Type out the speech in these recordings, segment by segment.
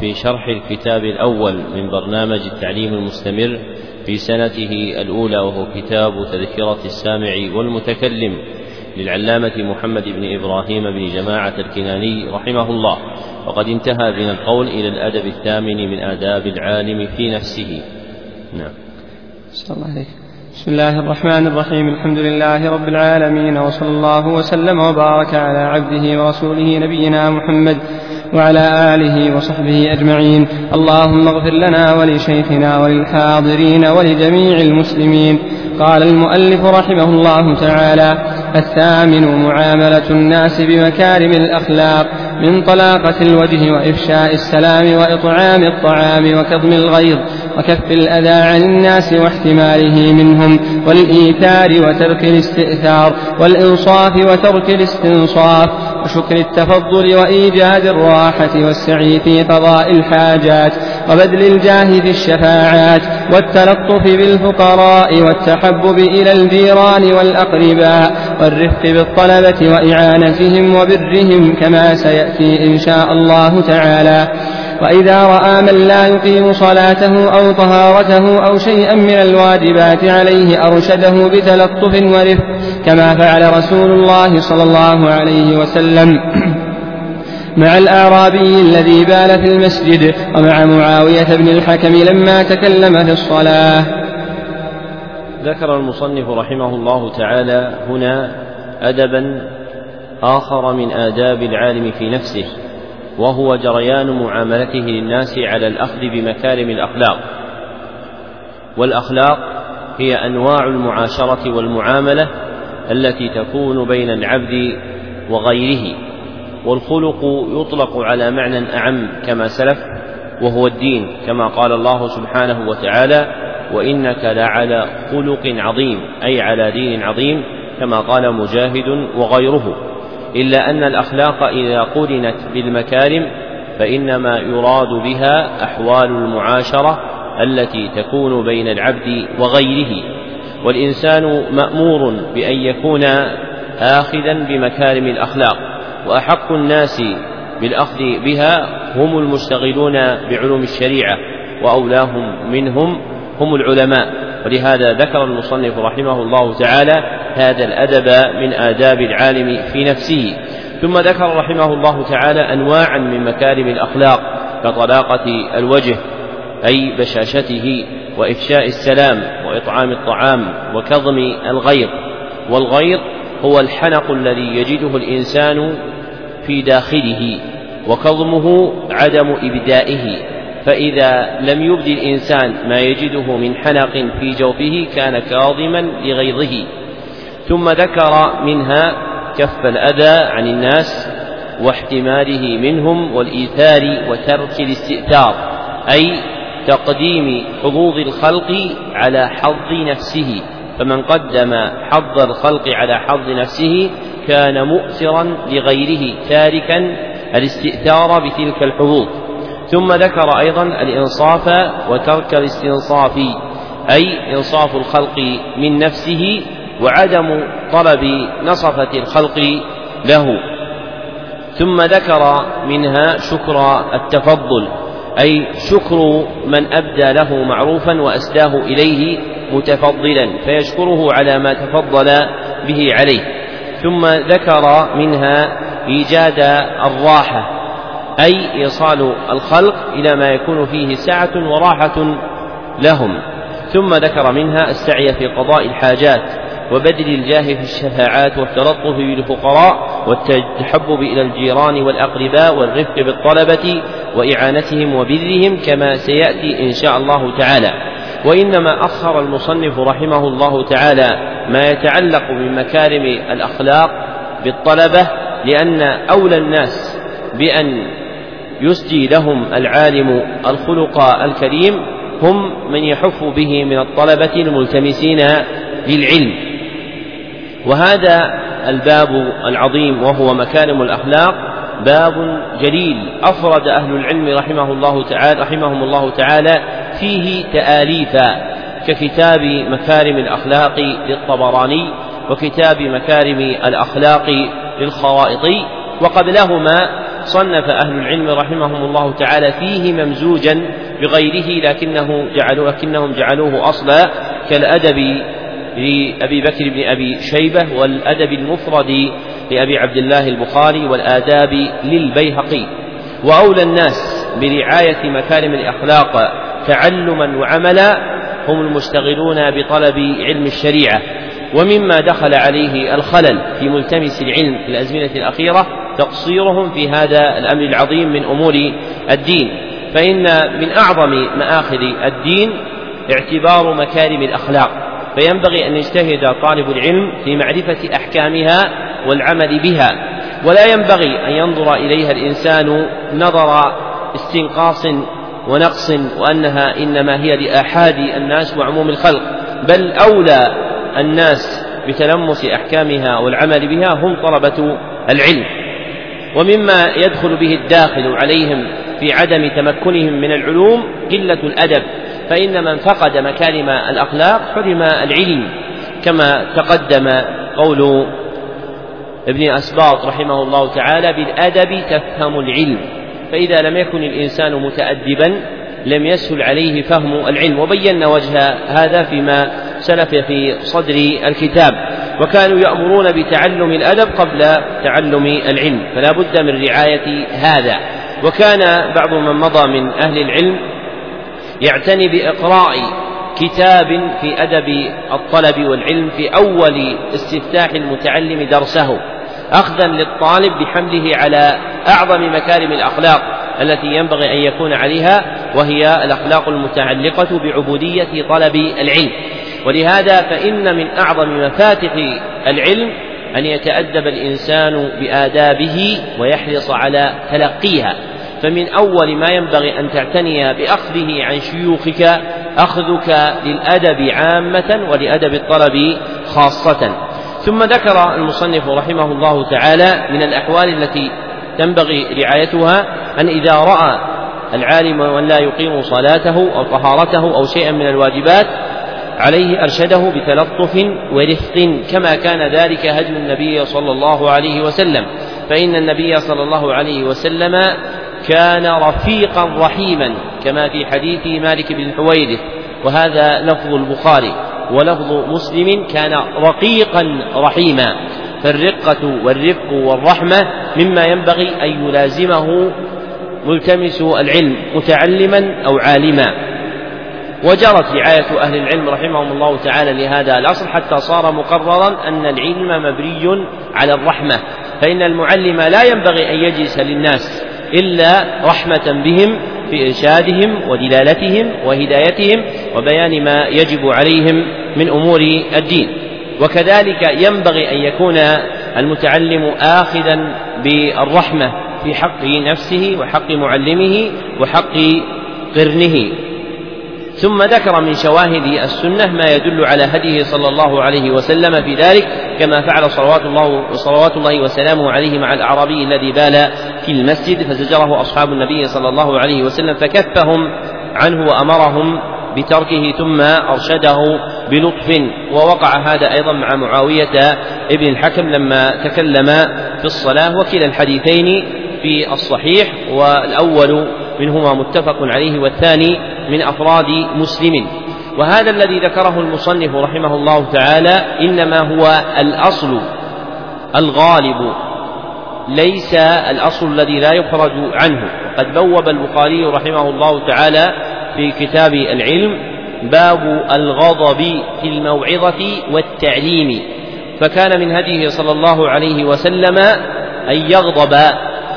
في شرح الكتاب الأول من برنامج التعليم المستمر في سنته الأولى وهو كتاب تذكرة السامع والمتكلم للعلامة محمد بن إبراهيم بن جماعة الكناني رحمه الله. وقد انتهى بنا القول إلى الأدب الثامن من آداب العالم في نفسه. نعم. الله عليك. بسم الله الرحمن الرحيم الحمد لله رب العالمين وصلى الله وسلم وبارك على عبده ورسوله نبينا محمد وعلى آله وصحبه أجمعين اللهم اغفر لنا ولشيخنا وللحاضرين ولجميع المسلمين قال المؤلف رحمه الله تعالى الثامن معاملة الناس بمكارم الأخلاق من طلاقة الوجه وإفشاء السلام وإطعام الطعام وكظم الغيظ وكف الأذى عن الناس واحتماله منهم والإيثار وترك الاستئثار والإنصاف وترك الاستنصاف وشكر التفضل وإيجاد الراحة والسعي في قضاء الحاجات وبذل الجاه في الشفاعات والتلطف بالفقراء والتحبب إلى الجيران والأقرباء والرفق بالطلبة وإعانتهم وبرهم كما سيأتي إن شاء الله تعالى. وإذا رأى من لا يقيم صلاته أو طهارته أو شيئا من الواجبات عليه أرشده بتلطف ورفق كما فعل رسول الله صلى الله عليه وسلم. مع الأعرابي الذي بال في المسجد ومع معاوية بن الحكم لما تكلم في الصلاة. ذكر المصنف رحمه الله تعالى هنا أدبا آخر من آداب العالم في نفسه. وهو جريان معاملته للناس على الأخذ بمكارم الأخلاق. والأخلاق هي أنواع المعاشرة والمعاملة التي تكون بين العبد وغيره. والخلق يطلق على معنى أعم كما سلف وهو الدين كما قال الله سبحانه وتعالى وإنك لعلى خلق عظيم أي على دين عظيم كما قال مجاهد وغيره. إلا أن الأخلاق إذا قرنت بالمكارم فإنما يراد بها أحوال المعاشرة التي تكون بين العبد وغيره. والإنسان مأمور بأن يكون آخذا بمكارم الأخلاق وأحق الناس بالأخذ بها هم المشتغلون بعلوم الشريعة وأولاهم منهم هم العلماء. ولهذا ذكر المصنف رحمه الله تعالى هذا الأدب من آداب العالم في نفسه. ثم ذكر رحمه الله تعالى أنواعا من مكارم الأخلاق كطلاقة الوجه أي بشاشته وإفشاء السلام وإطعام الطعام وكظم الغيظ. والغيظ هو الحنق الذي يجده الإنسان في داخله وكظمه عدم إبدائه. فإذا لم يبد الإنسان ما يجده من حنق في جوفه كان كاظما لغيظه. ثم ذكر منها كف الأذى عن الناس واحتماله منهم والإيثار وترك الاستئثار أي تقديم حظوظ الخلق على حظ نفسه فمن قدم حظ الخلق على حظ نفسه كان مؤثرا لغيره تاركا الاستئثار بتلك الحظوظ. ثم ذكر أيضا الإنصاف وترك الاستنصاف أي إنصاف الخلق من نفسه وعدم طلب نصفة الخلق له. ثم ذكر منها شكر التفضل أي شكر من أبدى له معروفا وأسداه إليه متفضلا فيشكره على ما تفضل به عليه. ثم ذكر منها إيجاد الراحة أي إيصال الخلق إلى ما يكون فيه سعة وراحة لهم. ثم ذكر منها السعي في قضاء الحاجات وبذل الجاه في الشفاعات والتلطف بالفقراء والتحبب إلى الجيران والأقرباء والرفق بالطلبة وإعانتهم وبرهم كما سيأتي إن شاء الله تعالى. وإنما أخر المصنف رحمه الله تعالى ما يتعلق بمكارم الأخلاق بالطلبة لأن أولى الناس بأن يسجي لهم العالم الخلق الكريم هم من يحف به من الطلبة الملتمسين للعلم وهذا الباب العظيم وهو مكارم الأخلاق باب جليل. أفرد أهل العلم رحمه الله تعالى رحمهم الله تعالى فيه تآليفا ككتاب مكارم الأخلاق للطبراني وكتاب مكارم الأخلاق للخوائطي وقبلهما صنف أهل العلم رحمهم الله تعالى فيه ممزوجا بغيره لكنه جعلوا لكنهم جعلوه أصلا كالأدب لأبي بكر بن أبي شيبة والأدب المفرد لأبي عبد الله البخاري والآداب للبيهقي. وأولى الناس برعاية مكارم الأخلاق تعلما وعملا هم المشتغلون بطلب علم الشريعة. ومما دخل عليه الخلل في ملتمس العلم في الأزمنة الأخيرة تقصيرهم في هذا الأمر العظيم من أمور الدين. فإن من أعظم مآخذ الدين اعتبار مكارم الأخلاق. فينبغي أن يجتهد طالب العلم في معرفة أحكامها والعمل بها. ولا ينبغي أن ينظر إليها الإنسان نظر استنقاص ونقص وأنها إنما هي لآحاد الناس وعموم الخلق بل أولى الناس بتلمس أحكامها والعمل بها هم طلبة العلم. ومما يدخل به الداخل عليهم في عدم تمكنهم من العلوم قلة الأدب. فإن من فقد مكارم الأخلاق حرم العلم كما تقدم قول ابن أسباط رحمه الله تعالى بالأدب تفهم العلم فإذا لم يكن الإنسان متأدبا لم يسهل عليه فهم العلم. وبينا وجه هذا فيما سلف في صدر الكتاب. وكانوا يأمرون بتعلم الأدب قبل تعلم العلم فلا بد من رعاية هذا. وكان بعض من مضى من أهل العلم يعتني بإقراء كتاب في أدب الطلب والعلم في أول استفتاح المتعلم درسه أخذا للطالب بحمله على أعظم مكارم الأخلاق التي ينبغي أن يكون عليها وهي الأخلاق المتعلقة بعبودية طلب العلم. ولهذا فإن من أعظم مفاتح العلم أن يتأدب الإنسان بآدابه ويحرص على تلقيها. فمن أول ما ينبغي أن تعتني بأخذه عن شيوخك أخذك للأدب عامة ولأدب الطلب خاصة. ثم ذكر المصنف رحمه الله تعالى من الأحوال التي تنبغي رعايتها أن إذا رأى العالم من لا يقيم صلاته أو طهارته أو شيئا من الواجبات عليه أرشده بتلطف ورفق كما كان ذلك هدي النبي صلى الله عليه وسلم. فإن النبي صلى الله عليه وسلم كان رفيقا رحيما كما في حديث مالك بن حويرث وهذا لفظ البخاري ولفظ مسلم كان رقيقا رحيما. فالرقة والرفق والرحمة مما ينبغي أن يلازمه ملتمس العلم متعلما أو عالما. وجرت رعاية أهل العلم رحمهم الله تعالى لهذا الأصل حتى صار مقررا أن العلم مبني على الرحمة فإن المعلم لا ينبغي أن يجلس للناس. إلا رحمة بهم في إرشادهم ودلالتهم وهدايتهم وبيان ما يجب عليهم من أمور الدين. وكذلك ينبغي أن يكون المتعلم آخذا بالرحمة في حق نفسه وحق معلمه وحق قرنه. ثم ذكر من شواهد السنة ما يدل على هديه صلى الله عليه وسلم في ذلك كما فعل صلوات الله صلوات الله وسلامه عليه مع الأعرابي الذي بال في المسجد فزجره أصحاب النبي صلى الله عليه وسلم فكفهم عنه وأمرهم بتركه ثم أرشده بلطف ووقع هذا أيضا مع معاوية ابن الحكم لما تكلم في الصلاة. وكلا الحديثين في الصحيح والأول منهما متفق عليه والثاني من أفراد مسلم. وهذا الذي ذكره المصنف رحمه الله تعالى إنما هو الأصل الغالب ليس الأصل الذي لا يخرج عنه. وقد بوب البخاري رحمه الله تعالى في كتاب العلم باب الغضب في الموعظة والتعليم. فكان من هديه صلى الله عليه وسلم أن يغضب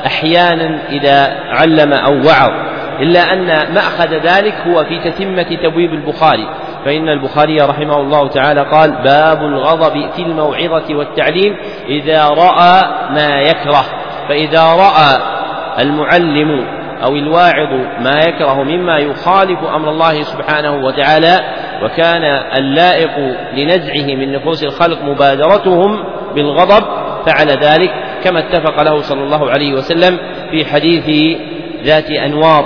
أحيانا إذا علم أو وعظ. إلا أن مأخذ ذلك هو في تتمة تبويب البخاري. فإن البخاري رحمه الله تعالى قال باب الغضب في الموعظة والتعليم إذا رأى ما يكره. فإذا رأى المعلم أو الواعظ ما يكره مما يخالف أمر الله سبحانه وتعالى وكان اللائق لنزعه من نفوس الخلق مبادرتهم بالغضب فعل ذلك كما اتفق له صلى الله عليه وسلم في حديث ذات أنواط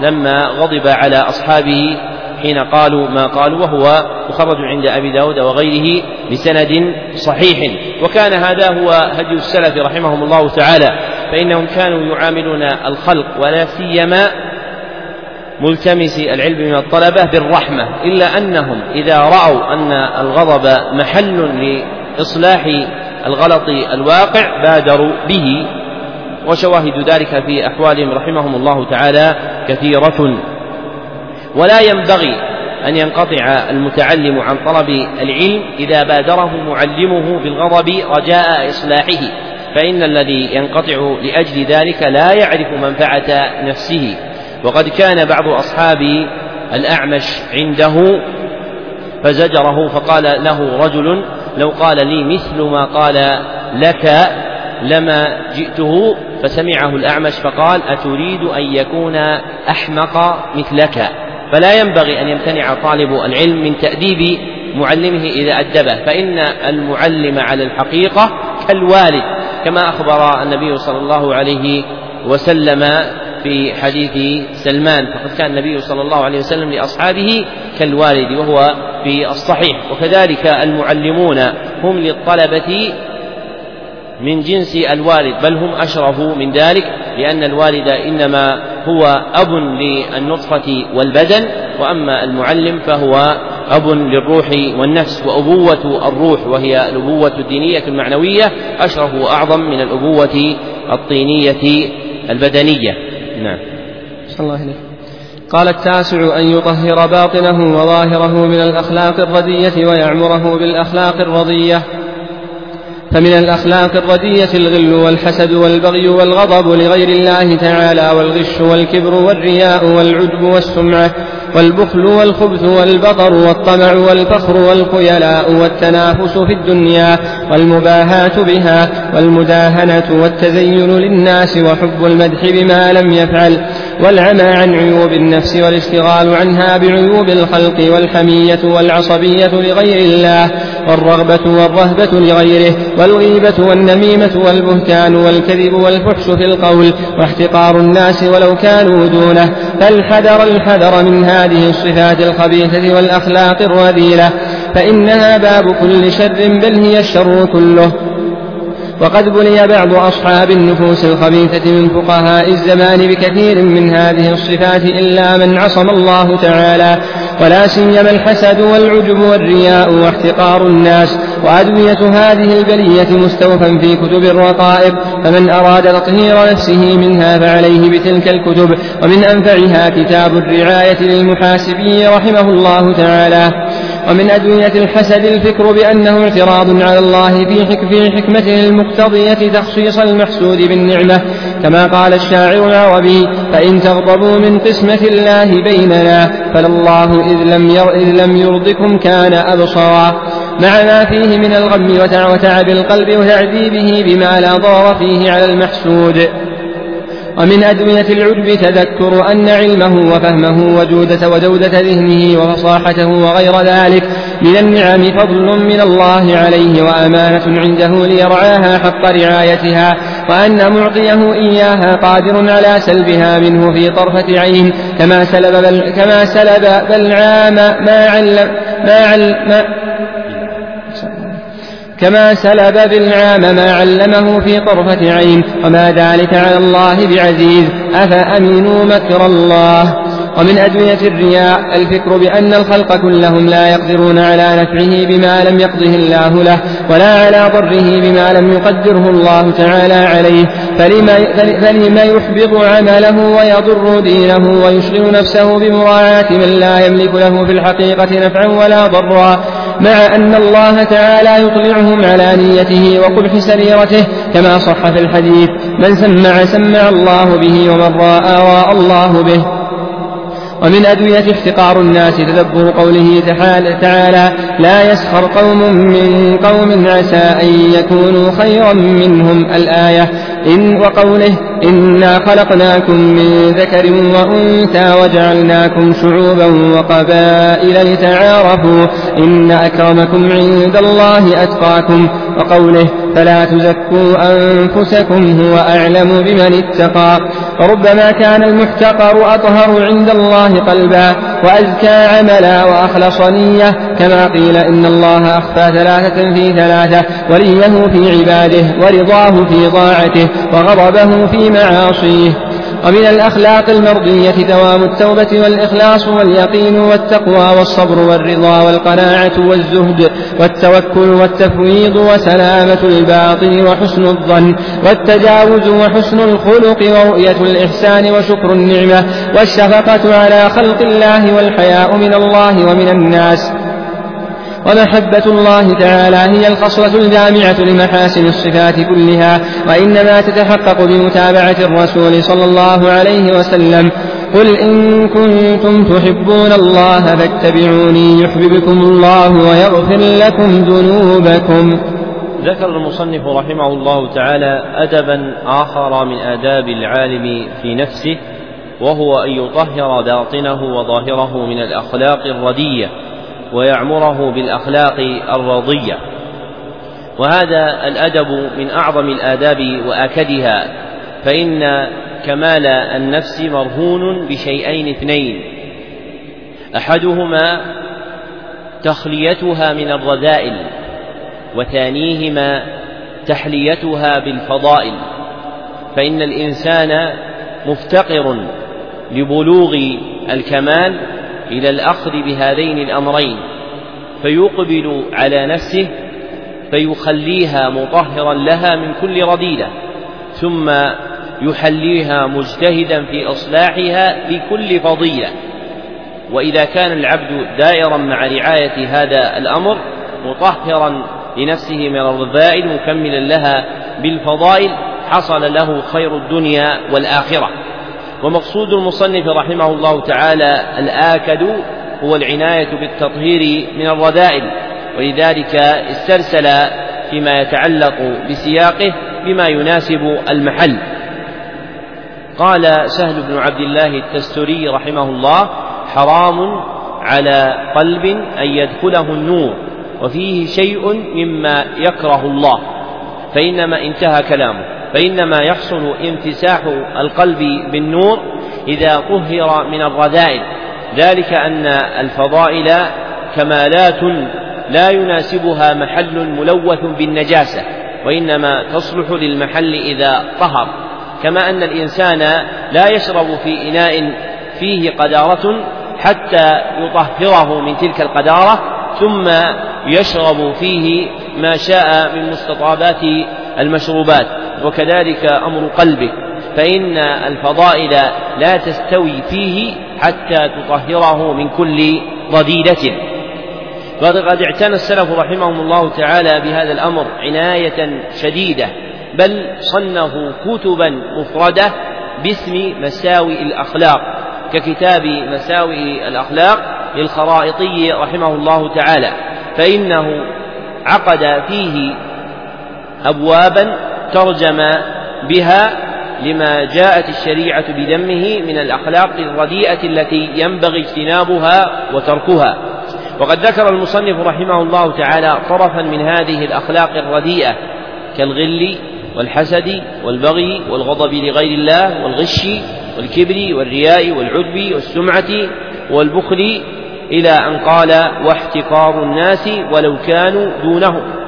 لما غضب على أصحابه حين قالوا ما قالوا وهو مخرج عند أبي داود وغيره بسند صحيح. وكان هذا هو هدي السلف رحمهم الله تعالى فإنهم كانوا يعاملون الخلق ولا سيما ملتمسي العلم من الطلبة بالرحمة إلا أنهم إذا رأوا أن الغضب محل لإصلاح الغلط الواقع بادروا به. وشواهد ذلك في أحوالهم رحمهم الله تعالى كثيرة. ولا ينبغي أن ينقطع المتعلم عن طلب العلم إذا بادره معلمه بالغضب رجاء إصلاحه فإن الذي ينقطع لأجل ذلك لا يعرف منفعة نفسه. وقد كان بعض أصحاب الأعمش عنده فزجره فقال له رجل لو قال لي مثل ما قال لك لما جئته فسمعه الأعمش فقال أتريد أن يكون أحمق مثلك؟ فلا ينبغي أن يمتنع طالب العلم من تأديب معلمه إذا أدبه فإن المعلم على الحقيقة كالوالد كما أخبر النبي صلى الله عليه وسلم في حديث سلمان. فقد كان النبي صلى الله عليه وسلم لأصحابه كالوالد وهو في الصحيح. وكذلك المعلمون هم للطلبة من جنس الوالد بل هم أشرف من ذلك لأن الوالد إنما هو أب للنطفة والبدن وأما المعلم فهو أب للروح والنفس وأبوة الروح وهي الأبوة الدينية المعنوية أشرف وأعظم من الأبوة الطينية البدنية. نعم. صلى الله عليه قال التاسع أن يطهر باطنه وظاهره من الأخلاق الردية ويعمره بالأخلاق الرضية. فمن الأخلاق الردية الغل والحسد والبغي والغضب لغير الله تعالى والغش والكبر والرياء والعجب والسمعة والبخل والخبث والبطر والطمع والفخر والخيلاء والتنافس في الدنيا والمباهاة بها والمداهنة والتزين للناس وحب المدح بما لم يفعل والعمى عن عيوب النفس والاشتغال عنها بعيوب الخلق والحمية والعصبية لغير الله والرغبة والرهبة لغيره والغيبة والنميمة والبهتان والكذب والفحش في القول واحتقار الناس ولو كانوا دونه. فالحذر الحذر من هذه الصفات الخبيثة والأخلاق الرذيلة. فإنها باب كل شر بل هي الشر كله. وقد بلي بعض أصحاب النفوس الخبيثة من فقهاء الزمان بكثير من هذه الصفات إلا من عصم الله تعالى. ولا سيما الحسد والعجب والرياء واحتقار الناس. وأدوية هذه البلية مستوفى في كتب الرقائب. فمن أراد تطهير نفسه منها فعليه بتلك الكتب. ومن أنفعها كتاب الرعاية للمحاسبي رحمه الله تعالى. ومن أدوية الحسد الفكر بأنه اعتراض على الله في حكمته المقتضية تخصيص المحسود بالنعمة. كما قال الشاعر العربي فإن تغضبوا من قسمة الله بيننا فلله إذ لم, إذ لم يرضكم كان أبصرا. مع ما فيه من الغم وتعب القلب وتعذيبه بما لا ضار فيه على المحسود. ومن أدوية العجب تذكر أن علمه وفهمه وجودة ودودة ذهنه وفصاحته وغير ذلك من النعم فضل من الله عليه وأمانة عنده ليرعاها حق رعايتها. وأن معطيه إياها قادر على سلبها منه في طرفة عين كما سلب بل كما سلب بلعام ما علم ما علم كما سلب بالعام ما علمه في طرفة عين وما ذلك على الله بعزيز أفأمنوا مكر الله؟ ومن أدوية الرياء الفكر بأن الخلق كلهم لا يقدرون على نفعه بما لم يقضه الله له ولا على ضره بما لم يقدره الله تعالى عليه. فلما, فلما يحبط عمله ويضر دينه ويشغل نفسه بمراعاة من لا يملك له في الحقيقة نفعا ولا ضرا مع أن الله تعالى يطلعهم على نيته وقبح سريرته كما صح في الحديث من سمع سمع الله به ومن رأى رأى الله به. ومن أدوية افتقار الناس تدبر قوله تعالى لا يسخر قوم من قوم عسى أن يكونوا خيرا منهم الآية. إن وقوله إنا خلقناكم من ذكر وأنثى وجعلناكم شعوبا وقبائل لتعارفوا إن أكرمكم عند الله أتقاكم. وقوله فلا تزكوا أنفسكم هو أعلم بمن اتقى. وربما كان المحتقر أطهر عند الله قلبا وأزكى عملا وأخلص نية. كما قيل إن الله أخفى ثلاثة في ثلاثة وليه في عباده ورضاه في طاعته وغضبه في معاصيه. ومن الأخلاق المرضية دوام التوبة والإخلاص واليقين والتقوى والصبر والرضا والقناعة والزهد والتوكل والتفويض وسلامة الباطن وحسن الظن والتجاوز وحسن الخلق ورؤية الإحسان وشكر النعمة والشفقة على خلق الله والحياء من الله ومن الناس ومحبة الله تعالى هي الخصلة الجامعة لمحاسن الصفات كلها وإنما تتحقق بمتابعة الرسول صلى الله عليه وسلم. قل إن كنتم تحبون الله فاتبعوني يحببكم الله ويغفر لكم ذنوبكم. ذكر المصنف رحمه الله تعالى أدبا آخر من آداب العالم في نفسه وهو أن يطهر باطنه وظاهره من الأخلاق الردية. ويعمره بالأخلاق الرضية. وهذا الأدب من أعظم الآداب وأكدها فإن كمال النفس مرهون بشيئين اثنين. أحدهما تخليتها من الرذائل وثانيهما تحليتها بالفضائل. فإن الإنسان مفتقر لبلوغ الكمال إلى الأخذ بهذين الأمرين فيقبل على نفسه فيخليها مطهرا لها من كل رذيلة ثم يحليها مجتهدا في إصلاحها بكل فضيلة. وإذا كان العبد دائرا مع رعاية هذا الأمر مطهرا لنفسه من الرذائل مكملا لها بالفضائل حصل له خير الدنيا والآخرة. ومقصود المصنف رحمه الله تعالى الآكد هو العناية بالتطهير من الرذائل ولذلك استرسل فيما يتعلق بسياقه بما يناسب المحل. قال سهل بن عبد الله التستري رحمه الله حرام على قلب أن يدخله النور وفيه شيء مما يكره الله فإنما انتهى كلامه. فإنما يحصل انفساح القلب بالنور إذا طهر من الرذائل. ذلك أن الفضائل كمالات لا يناسبها محل ملوث بالنجاسة وإنما تصلح للمحل إذا طهر. كما أن الإنسان لا يشرب في إناء فيه قدارة حتى يطهره من تلك القدارة ثم يشرب فيه ما شاء من مستطابات المشروبات. وكذلك أمر قلبك فإن الفضائل لا تستوي فيه حتى تطهره من كل رذيلة وقد اعتنى السلف رحمهم الله تعالى بهذا الأمر عناية شديدة بل صنفوا كتبا مفردة باسم مساوئ الأخلاق ككتاب مساوئ الأخلاق للخرائطي رحمه الله تعالى فإنه عقد فيه أبوابا ترجم بها لما جاءت الشريعة بذمه من الأخلاق الرديئة التي ينبغي اجتنابها وتركها. وقد ذكر المصنف رحمه الله تعالى طرفا من هذه الأخلاق الرديئة كالغل والحسد والبغي والغضب لغير الله والغش والكبر والرياء والعجب والسمعة والبخل إلى أن قال واحتقار الناس ولو كانوا دونهم.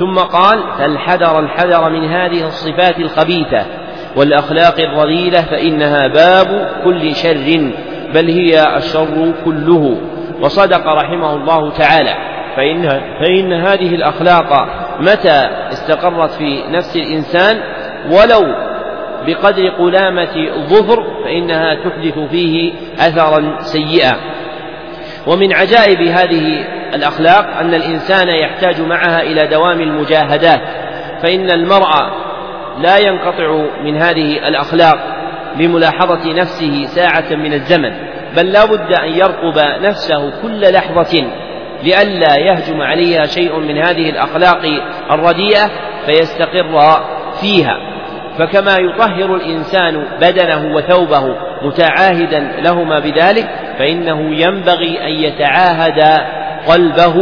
ثم قال فالحذر الحذر من هذه الصفات الخبيثة والأخلاق الرذيلة فإنها باب كل شر بل هي الشر كله. وصدق رحمه الله تعالى. فإن, فإن هذه الأخلاق متى استقرت في نفس الإنسان؟ ولو بقدر قلامة الظفر فإنها تحدث فيه أثرا سيئا. ومن عجائب هذه الأخلاق أن الإنسان يحتاج معها إلى دوام المجاهدات فإن المرء لا ينقطع من هذه الأخلاق لملاحظة نفسه ساعة من الزمن بل لا بد أن يرقب نفسه كل لحظة لئلا يهجم عليها شيء من هذه الأخلاق الرديئة فيستقر فيها. فكما يطهر الإنسان بدنه وثوبه متعاهدا لهما بذلك فإنه ينبغي أن يتعاهد قلبه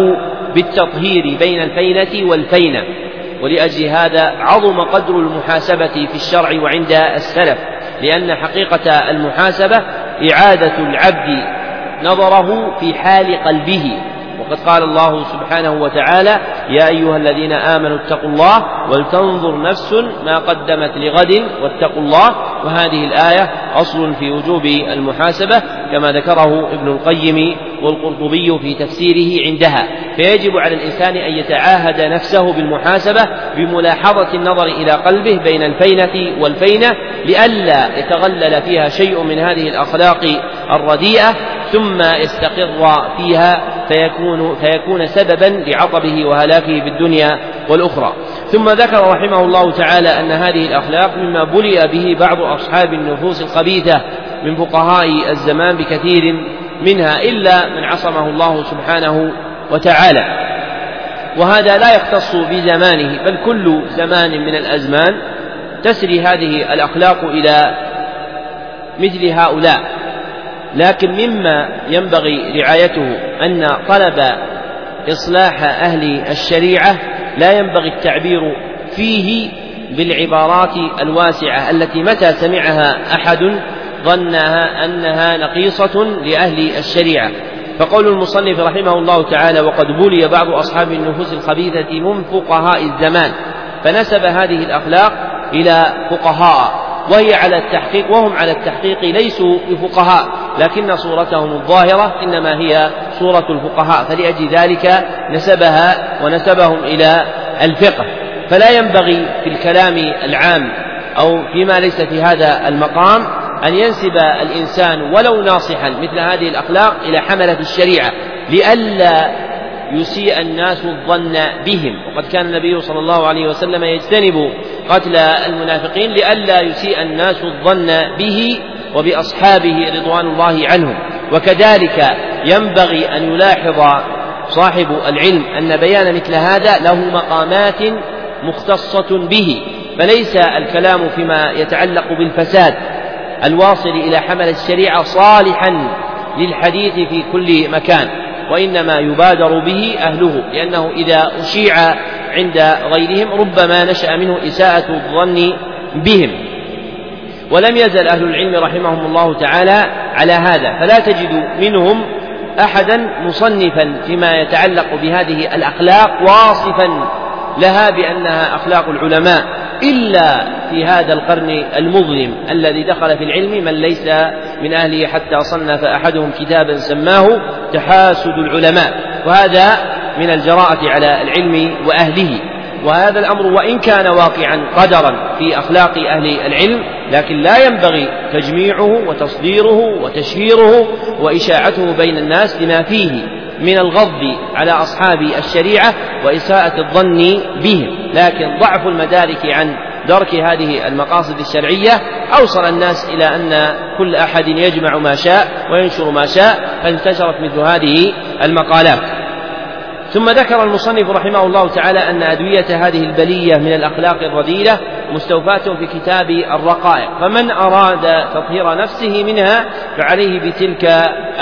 بالتطهير بين الفينة والفينة ولأجل هذا عظم قدر المحاسبة في الشرع وعند السلف لأن حقيقة المحاسبة إعادة العبد نظره في حال قلبه. وقد قال الله سبحانه وتعالى يا أيها الذين آمنوا اتقوا الله ولتنظر نفس ما قدمت لغد واتقوا الله وهذه الآية أصل في وجوب المحاسبة كما ذكره ابن القيم والقرطبي في تفسيره عندها. فيجب على الإنسان أن يتعاهد نفسه بالمحاسبة بملاحظة النظر إلى قلبه بين الفينة والفينة لئلا يتغلل فيها شيء من هذه الأخلاق الرديئة ثم يستقر فيها فيكون فيكون سببا لعطبه وهلاكه في الدنيا والأخرى. ثم ذكر رحمه الله تعالى أن هذه الأخلاق مما بلي به بعض أصحاب النفوس الخبيثة من فقهاء الزمان بكثير منها إلا من عصمه الله سبحانه وتعالى. وهذا لا يختص بزمانه بل كل زمان من الأزمان تسري هذه الأخلاق إلى مثل هؤلاء. لكن مما ينبغي رعايته أن طلب إصلاح أهل الشريعة لا ينبغي التعبير فيه بالعبارات الواسعة التي متى سمعها أحد ظنها أنها نقيصة لأهل الشريعة. فقول المصنف رحمه الله تعالى وقد بلي بعض أصحاب النفوس الخبيثة من فقهاء الزمان فنسب هذه الأخلاق إلى فقهاء وهي على التحقيق وهم على التحقيق ليسوا بفقهاء لكن صورتهم الظاهرة إنما هي صورة الفقهاء. فلأجل ذلك نسبها ونسبهم إلى الفقه. فلا ينبغي في الكلام العام أو فيما ليس في هذا المقام أن ينسب الإنسان ولو ناصحا مثل هذه الأخلاق إلى حملة الشريعة لئلا يسيء الناس الظن بهم. وقد كان النبي صلى الله عليه وسلم يجتنب قتل المنافقين لئلا يسيء الناس الظن به وبأصحابه رضوان الله عنهم. وكذلك ينبغي أن يلاحظ صاحب العلم أن بيان مثل هذا له مقامات مختصة به فليس الكلام فيما يتعلق بالفساد. الواصل إلى حمل الشريعة صالحا للحديث في كل مكان وإنما يبادر به أهله لأنه إذا أشيع عند غيرهم ربما نشأ منه إساءة الظن بهم. ولم يزل أهل العلم رحمهم الله تعالى على هذا فلا تجد منهم أحدا مصنفا فيما يتعلق بهذه الأخلاق واصفا لها بأنها أخلاق العلماء. إلا في هذا القرن المظلم الذي دخل في العلم من ليس من أهله حتى صنف أحدهم كتابا سماه تحاسد العلماء وهذا من الجراءة على العلم وأهله. وهذا الأمر وإن كان واقعا قدرا في أخلاق أهل العلم لكن لا ينبغي تجميعه وتصديره وتشهيره وإشاعته بين الناس لما فيه. من الغض على أصحاب الشريعة وإساءة الظن بهم. لكن ضعف المدارك عن درك هذه المقاصد الشرعية أوصل الناس إلى أن كل أحد يجمع ما شاء وينشر ما شاء فانتشرت مثل هذه المقالات. ثم ذكر المصنف رحمه الله تعالى أن أدوية هذه البلية من الأخلاق الرذيلة مستوفاة في كتاب الرقائق. فمن أراد تطهير نفسه منها فعليه بتلك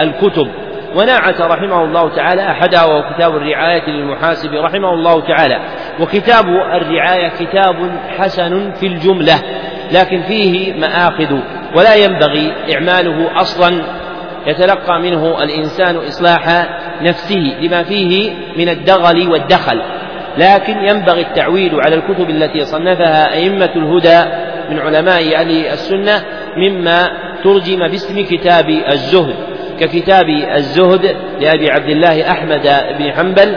الكتب. وناعت رحمه الله تعالى أحدها وهو كتاب الرعاية للمحاسب رحمه الله تعالى. وكتاب الرعاية كتاب حسن في الجملة لكن فيه مآخذ ولا ينبغي إعماله أصلا. يتلقى منه الإنسان إصلاح نفسه لما فيه من الدغل والدخل. لكن ينبغي التعويل على الكتب التي صنفها أئمة الهدى من علماء أهل السنة مما ترجم باسم كتاب الزهد. ككتاب الزهد لأبي عبد الله أحمد بن حنبل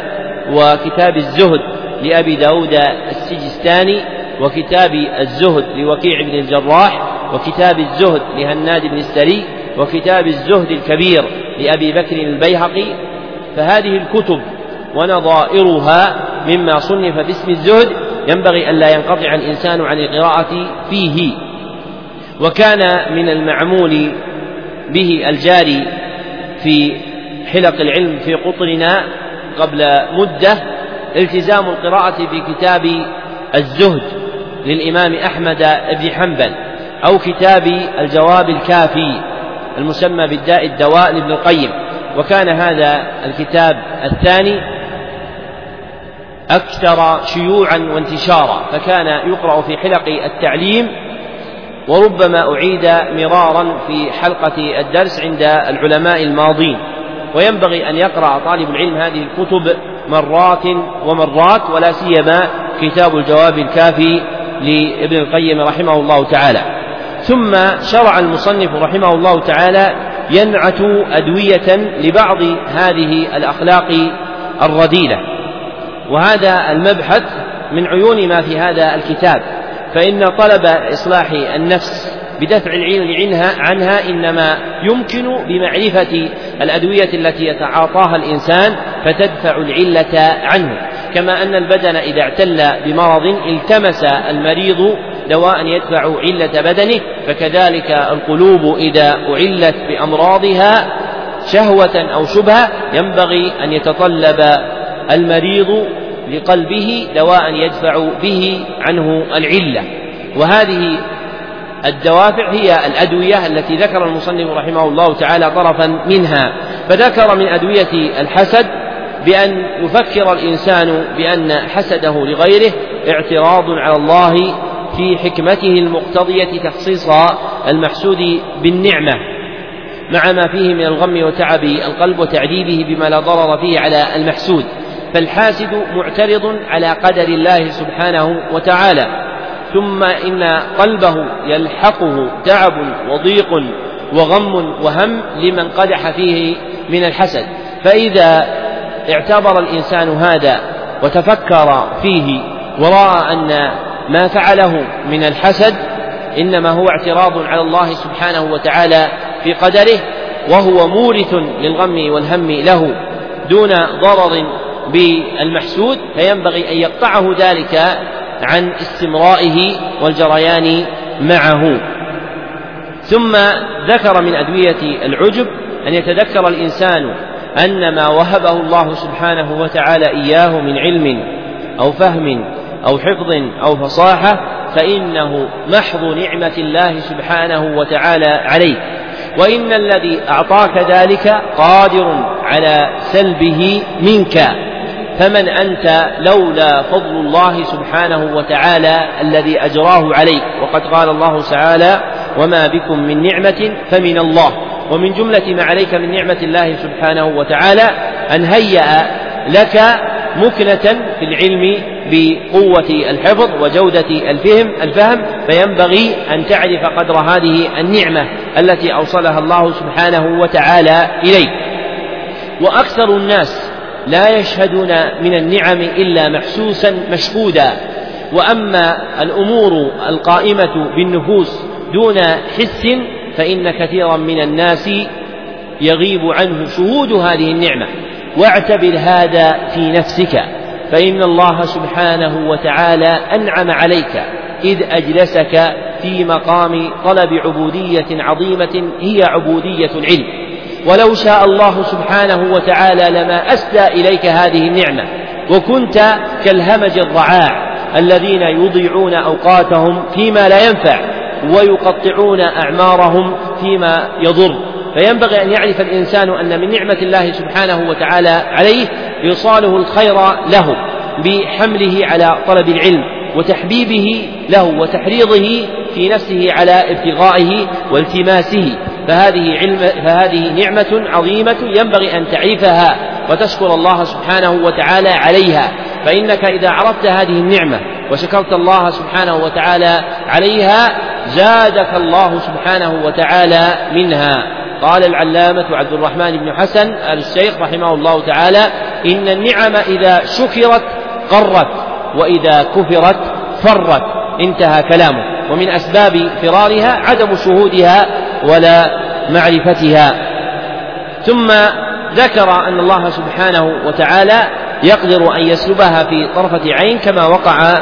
وكتاب الزهد لأبي داود السجستاني وكتاب الزهد لوكيع بن الجراح وكتاب الزهد لهناد بن السري وكتاب الزهد الكبير لأبي بكر البيهقي فهذه الكتب ونظائرها مما صنف باسم الزهد ينبغي ألا ينقطع الإنسان عن القراءة فيه. وكان من المعمول به الجاري في حلق العلم في قطرنا قبل مدة التزام القراءة في كتاب الزهد للإمام أحمد بن حنبل أو كتاب الجواب الكافي المسمى بالداء الدواء لابن القيم. وكان هذا الكتاب الثاني أكثر شيوعا وانتشارا فكان يقرأ في حلق التعليم وربما أعيد مرارا في حلقة الدرس عند العلماء الماضين. وينبغي أن يقرأ طالب العلم هذه الكتب مرات ومرات ولا سيما كتاب الجواب الكافي لابن القيم رحمه الله تعالى. ثم شرع المصنف رحمه الله تعالى ينعت أدوية لبعض هذه الأخلاق الرذيلة وهذا المبحث من عيون ما في هذا الكتاب. فإن طلب إصلاح النفس بدفع العلم عنها عنها إنما يمكن بمعرفة الأدوية التي يتعاطاها الإنسان فتدفع العلة عنه. كما أن البدن إذا اعتل بمرض التمس المريض دواء يدفع علة بدنه فكذلك القلوب إذا أعلت بأمراضها شهوة أو شبهة ينبغي أن يتطلب المريض لقلبه دواء يدفع به عنه العلة. وهذه الدوافع هي الأدوية التي ذكر المصنف رحمه الله تعالى طرفا منها. فذكر من أدوية الحسد بأن يفكر الإنسان بأن حسده لغيره اعتراض على الله في حكمته المقتضية تخصيص المحسود بالنعمة مع ما فيه من الغم وتعب القلب وتعذيبه بما لا ضرر فيه على المحسود. فالحاسد معترض على قدر الله سبحانه وتعالى ثم إن قلبه يلحقه تعب وضيق وغم وهم لمن قدح فيه من الحسد. فإذا اعتبر الإنسان هذا وتفكر فيه ورأى أن ما فعله من الحسد إنما هو اعتراض على الله سبحانه وتعالى في قدره وهو مورث للغم والهم له دون ضرر بالمحسود فينبغي أن يقطعه ذلك عن استمرائه والجريان معه. ثم ذكر من أدوية العجب أن يتذكر الإنسان أن ما وهبه الله سبحانه وتعالى إياه من علم أو فهم أو حفظ أو فصاحة فإنه محض نعمة الله سبحانه وتعالى عليك وإن الذي أعطاك ذلك قادر على سلبه منك. فمن أنت لولا فضل الله سبحانه وتعالى الذي أجراه عليك. وقد قال الله تعالى وما بكم من نعمة فمن الله. ومن جملة ما عليك من نعمة الله سبحانه وتعالى أن هيأ لك مكنة في العلم بقوة الحفظ وجودة الفهم الفهم فينبغي أن تعرف قدر هذه النعمة التي أوصلها الله سبحانه وتعالى إليك. وأكثر الناس لا يشهدون من النعم إلا محسوسا مشهودا. وأما الأمور القائمة بالنفوس دون حس فإن كثيرا من الناس يغيب عنه شهود هذه النعمة. واعتبر هذا في نفسك فإن الله سبحانه وتعالى أنعم عليك إذ أجلسك في مقام طلب عبودية عظيمة هي عبودية العلم. ولو شاء الله سبحانه وتعالى لما أسدى إليك هذه النعمة وكنت كالهمج الرعاع الذين يضيعون أوقاتهم فيما لا ينفع ويقطعون أعمارهم فيما يضر. فينبغي أن يعرف الإنسان أن من نعمة الله سبحانه وتعالى عليه إيصاله الخير له بحمله على طلب العلم وتحبيبه له وتحريضه في نفسه على ابتغائه والتماسه. فهذه علم فهذه نعمة عظيمة ينبغي أن تعرفها وتشكر الله سبحانه وتعالى عليها. فإنك إذا عرفت هذه النعمة وشكرت الله سبحانه وتعالى عليها زادك الله سبحانه وتعالى منها. قال العلامة عبد الرحمن بن حسن آل الشيخ رحمه الله تعالى إن النعم إذا شكرت قرت وإذا كفرت فرت. انتهى كلامه. ومن أسباب فرارها عدم شهودها ولا معرفتها. ثم ذكر أن الله سبحانه وتعالى يقدر أن يسلبها في طرفة عين كما وقع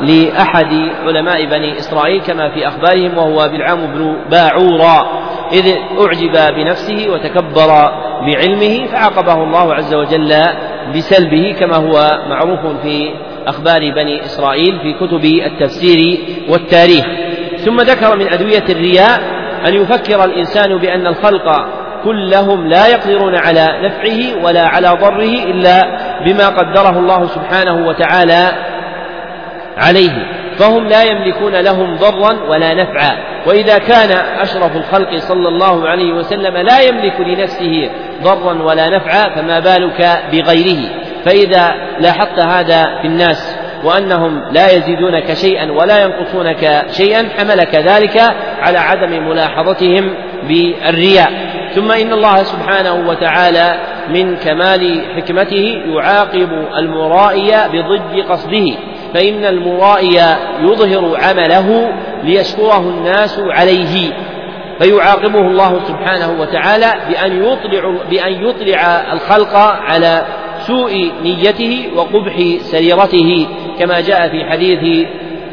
لأحد علماء بني إسرائيل كما في أخبارهم وهو بلعام بن باعورا إذ أعجب بنفسه وتكبر بعلمه فعاقبه الله عز وجل بسلبه كما هو معروف في أخبار بني إسرائيل في كتب التفسير والتاريخ. ثم ذكر من أدوية الرياء أن يفكر الإنسان بأن الخلق كلهم لا يقدرون على نفعه ولا على ضره إلا بما قدره الله سبحانه وتعالى عليه فهم لا يملكون لهم ضرا ولا نفعا. وإذا كان أشرف الخلق صلى الله عليه وسلم لا يملك لنفسه ضرا ولا نفعا فما بالك بغيره؟ فإذا لاحظت هذا في الناس وأنهم لا يزيدونك شيئا ولا ينقصونك شيئا حملك ذلك على عدم ملاحظتهم بالرياء. ثم إن الله سبحانه وتعالى من كمال حكمته يعاقب المرائي بضد قصده فإن المرائي يظهر عمله ليشكره الناس عليه. فيعاقبه الله سبحانه وتعالى بأن يطلع بأن يطلع الخلق على سوء نيته وقبح سريرته. كما جاء في حديث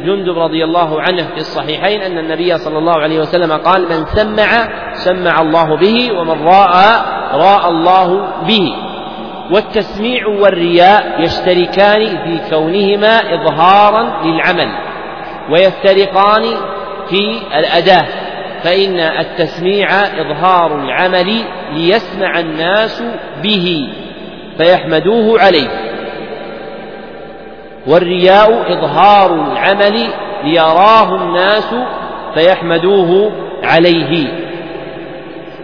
جندب رضي الله عنه في الصحيحين أن النبي صلى الله عليه وسلم قال من سمع سمع الله به ومن راى راى الله به. والتسميع والرياء يشتركان في كونهما إظهارا للعمل ويفترقان في الأداة فإن التسميع إظهار العمل ليسمع الناس به فيحمدوه عليه. والرياء إظهار العمل ليراه الناس فيحمدوه عليه.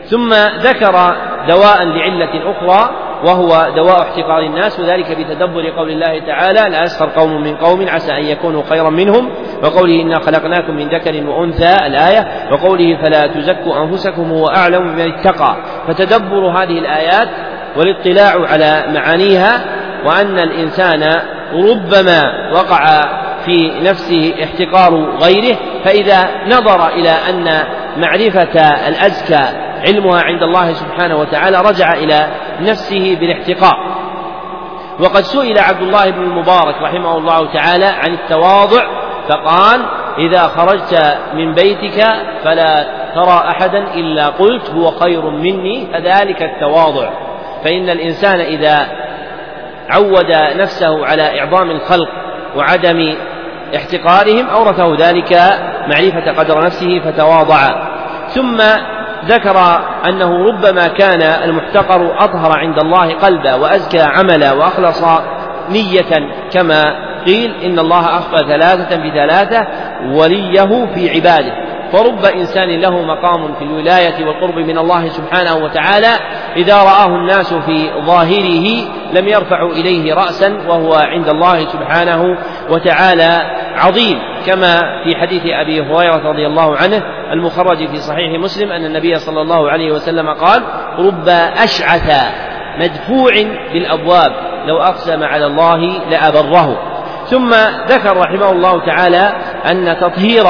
ثم ذكر دواء لعلة أخرى وهو دواء احتقار الناس وذلك بتدبر قول الله تعالى لا يسخر قوم من قوم عسى أن يكونوا خيرا منهم وقوله إنا خلقناكم من ذكر وأنثى الآية وقوله فلا تزكوا أنفسكم هو أعلم بمن اتقى فتدبر هذه الآيات والاطلاع على معانيها وأن الإنسان ربما وقع في نفسه احتقار غيره فإذا نظر إلى أن معرفة الأزكى علمها عند الله سبحانه وتعالى رجع إلى نفسه بالاحتقار. وقد سئل عبد الله بن المبارك رحمه الله تعالى عن التواضع فقال إذا خرجت من بيتك فلا ترى أحدا إلا قلت هو خير مني فذلك التواضع. فإن الإنسان إذا عود نفسه على إعظام الخلق وعدم احتقارهم أورثه ذلك معرفة قدر نفسه فتواضع. ثم ذكر أنه ربما كان المحتقر أطهر عند الله قلبا وأزكى عملا وأخلص نية كما قيل إن الله أخفى ثلاثة بثلاثة وليه في عباده. فرب إنسان له مقام في الولاية والقرب من الله سبحانه وتعالى. إذا رآه الناس في ظاهره لم يرفعوا إليه رأسا وهو عند الله سبحانه وتعالى عظيم. كما في حديث أبي هريرة رضي الله عنه المخرج في صحيح مسلم أن النبي صلى الله عليه وسلم قال رب أشعث مدفوع بالأبواب لو أقسم على الله لأبره. ثم ذكر رحمه الله تعالى أن تطهير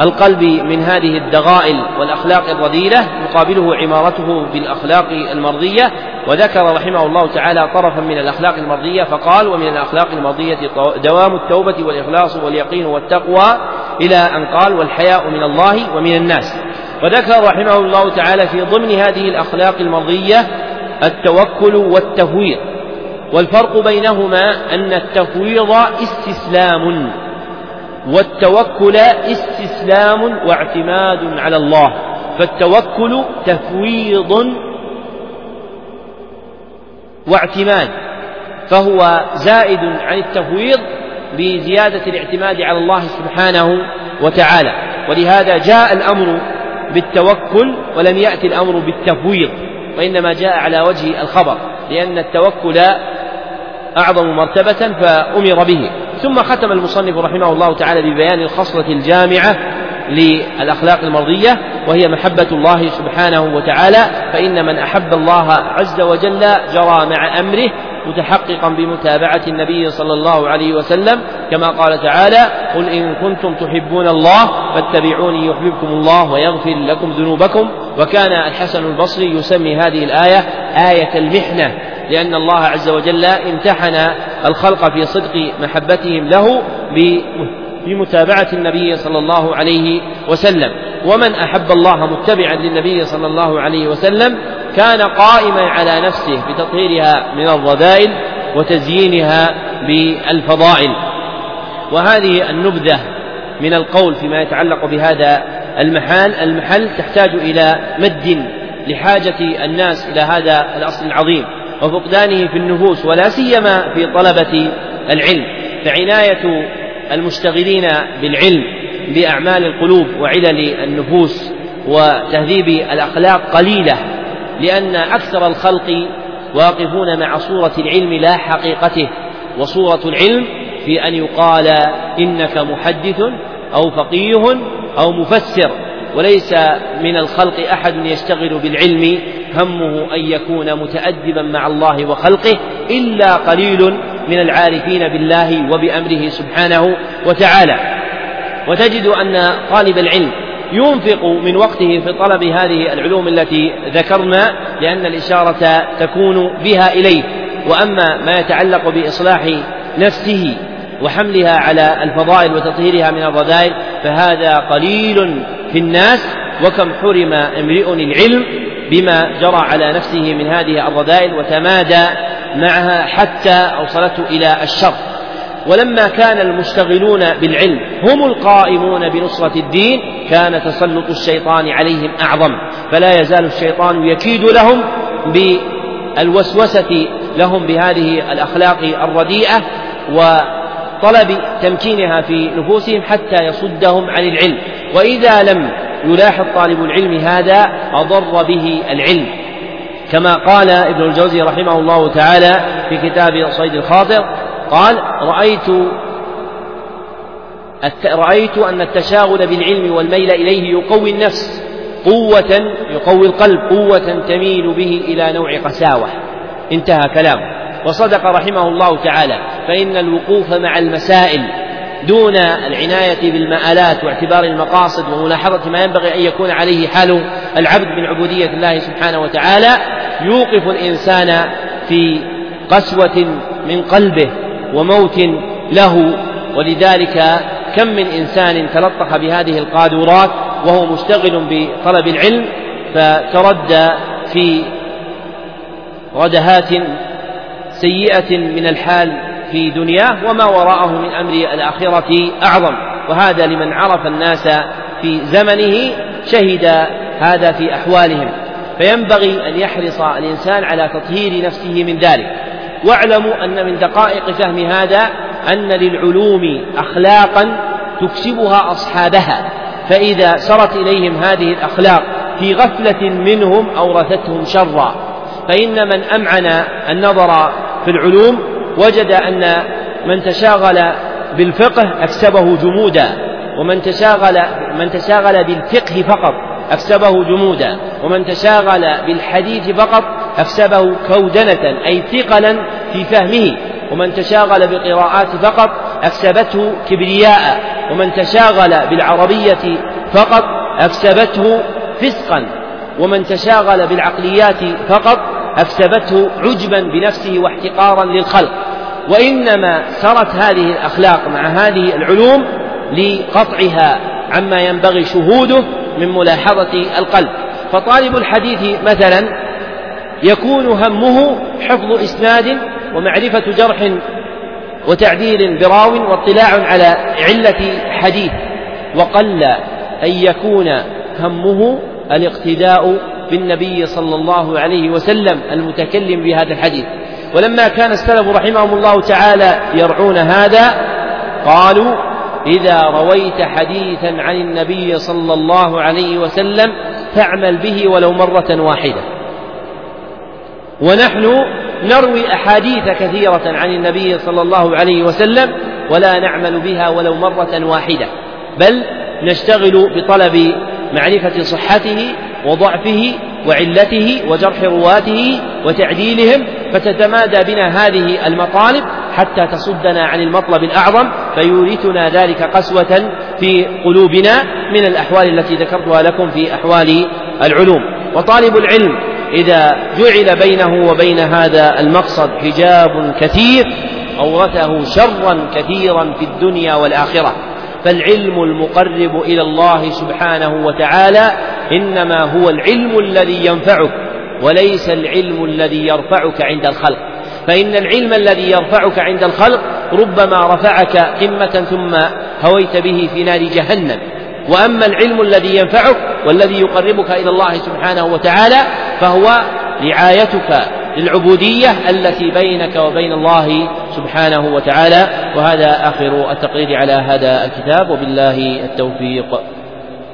القلب من هذه الدغائل والأخلاق الرذيلة يقابله عمارته بالأخلاق المرضية وذكر رحمه الله تعالى طرفا من الأخلاق المرضية فقال ومن الأخلاق المرضية دوام التوبة والإخلاص واليقين والتقوى إلى أن قال والحياء من الله ومن الناس وذكر رحمه الله تعالى في ضمن هذه الأخلاق المرضية التوكل والتفويض والفرق بينهما أن التفويض استسلام. والتوكل استسلام واعتماد على الله فالتوكل تفويض واعتماد فهو زائد عن التفويض بزيادة الاعتماد على الله سبحانه وتعالى. ولهذا جاء الأمر بالتوكل ولم يأتي الأمر بالتفويض وإنما جاء على وجه الخبر لأن التوكل أعظم مرتبة فأمر به. ثم ختم المصنف رحمه الله تعالى ببيان الخصلة الجامعة للأخلاق المرضية وهي محبة الله سبحانه وتعالى فإن من أحب الله عز وجل جرى مع أمره متحققا بمتابعة النبي صلى الله عليه وسلم كما قال تعالى قل إن كنتم تحبون الله فاتبعوني يحببكم الله ويغفر لكم ذنوبكم. وكان الحسن البصري يسمي هذه الآية آية المحنة لأن الله عز وجل امتحن الخلق في صدق محبتهم له بمتابعة النبي صلى الله عليه وسلم. ومن أحب الله متبعا للنبي صلى الله عليه وسلم كان قائما على نفسه بتطهيرها من الرذائل وتزيينها بالفضائل. وهذه النبذة من القول فيما يتعلق بهذا المحال. المحل تحتاج إلى مد لحاجة الناس إلى هذا الأصل العظيم وفقدانه في النفوس ولا سيما في طلبة العلم. فعناية المشتغلين بالعلم بأعمال القلوب وعلل النفوس وتهذيب الأخلاق قليلة لأن أكثر الخلق واقفون مع صورة العلم لا حقيقته وصورة العلم في أن يقال إنك محدث أو فقيه أو مفسر وليس من الخلق أحد يشتغل بالعلم همه أن يكون متأدبا مع الله وخلقه إلا قليل من العارفين بالله وبأمره سبحانه وتعالى. وتجد أن طالب العلم ينفق من وقته في طلب هذه العلوم التي ذكرنا لأن الإشارة تكون بها إليه. وأما ما يتعلق بإصلاح نفسه وحملها على الفضائل وتطهيرها من الرذائل فهذا قليل في الناس وكم حرم امرئ العلم بما جرى على نفسه من هذه الرذائل وتمادى معها حتى أوصلته إلى الشر. ولما كان المشتغلون بالعلم هم القائمون بنصرة الدين كان تسلط الشيطان عليهم أعظم. فلا يزال الشيطان يكيد لهم بالوسوسة لهم بهذه الأخلاق الرديئة وطلب تمكينها في نفوسهم حتى يصدهم عن العلم. وإذا لم يلاحظ طالب العلم هذا أضر به العلم. كما قال ابن الجوزي رحمه الله تعالى في كتاب صيد الخاطر قال رأيت رأيت أن التشاغل بالعلم والميل إليه يقوي النفس قوة يقوي القلب قوة تميل به إلى نوع قساوة. انتهى كلامه. وصدق رحمه الله تعالى فإن الوقوف مع المسائل دون العناية بالمآلات واعتبار المقاصد وملاحظة ما ينبغي أن يكون عليه حال العبد من عبودية الله سبحانه وتعالى يوقف الإنسان في قسوة من قلبه وموت له ولذلك كم من إنسان تلطخ بهذه القادورات وهو مشتغل بطلب العلم فتردى في ردهات سيئة من الحال في دنياه وما وراءه من أمر الآخرة أعظم. وهذا لمن عرف الناس في زمنه شهد هذا في أحوالهم. فينبغي أن يحرص الإنسان على تطهير نفسه من ذلك. واعلموا أن من دقائق فهم هذا أن للعلوم أخلاقا تكسبها أصحابها. فإذا سرت إليهم هذه الأخلاق في غفلة منهم أورثتهم شرا. فإن من أمعن النظر في العلوم وجد أن من تشاغل بالفقه أكسبه جمودا ومن تشاغل من تشاغل بالفقه فقط. أكسبه جمودا ومن تشاغل بالحديث فقط أكسبه كودنة أي ثقلا في فهمه. ومن تشاغل بالقراءات فقط أكسبته كبرياء. ومن تشاغل بالعربية فقط أكسبته فسقا. ومن تشاغل بالعقليات فقط أكسبته عجبا بنفسه واحتقارا للخلق. وإنما سرت هذه الأخلاق مع هذه العلوم لقطعها عما ينبغي شهوده من ملاحظة القلب. فطالب الحديث مثلا يكون همه حفظ إسناد ومعرفة جرح وتعديل براو واطلاع على علة حديث. وقل أن يكون همه الاقتداء بالنبي صلى الله عليه وسلم المتكلم بهذا الحديث. ولما كان السلف رحمهم الله تعالى يرعون هذا قالوا إذا رويت حديثا عن النبي صلى الله عليه وسلم فاعمل به ولو مرة واحدة. ونحن نروي أحاديث كثيرة عن النبي صلى الله عليه وسلم ولا نعمل بها ولو مرة واحدة. بل نشتغل بطلب معرفة صحته وضعفه وعلته وجرح رواته وتعديلهم فتتمادى بنا هذه المطالب حتى تصدنا عن المطلب الأعظم فيورثنا ذلك قسوة في قلوبنا من الأحوال التي ذكرتها لكم في أحوال العلوم. وطالب العلم إذا جعل بينه وبين هذا المقصد حجاب كثير أورثه شرا كثيرا في الدنيا والآخرة. فالعلم المقرب إلى الله سبحانه وتعالى إنما هو العلم الذي ينفعك وليس العلم الذي يرفعك عند الخلق. فإن العلم الذي يرفعك عند الخلق ربما رفعك قمة ثم هويت به في نار جهنم. وأما العلم الذي ينفعك والذي يقربك إلى الله سبحانه وتعالى فهو رعايتك للعبودية التي بينك وبين الله سبحانه وتعالى. وهذا آخر التقرير على هذا الكتاب. وبالله التوفيق.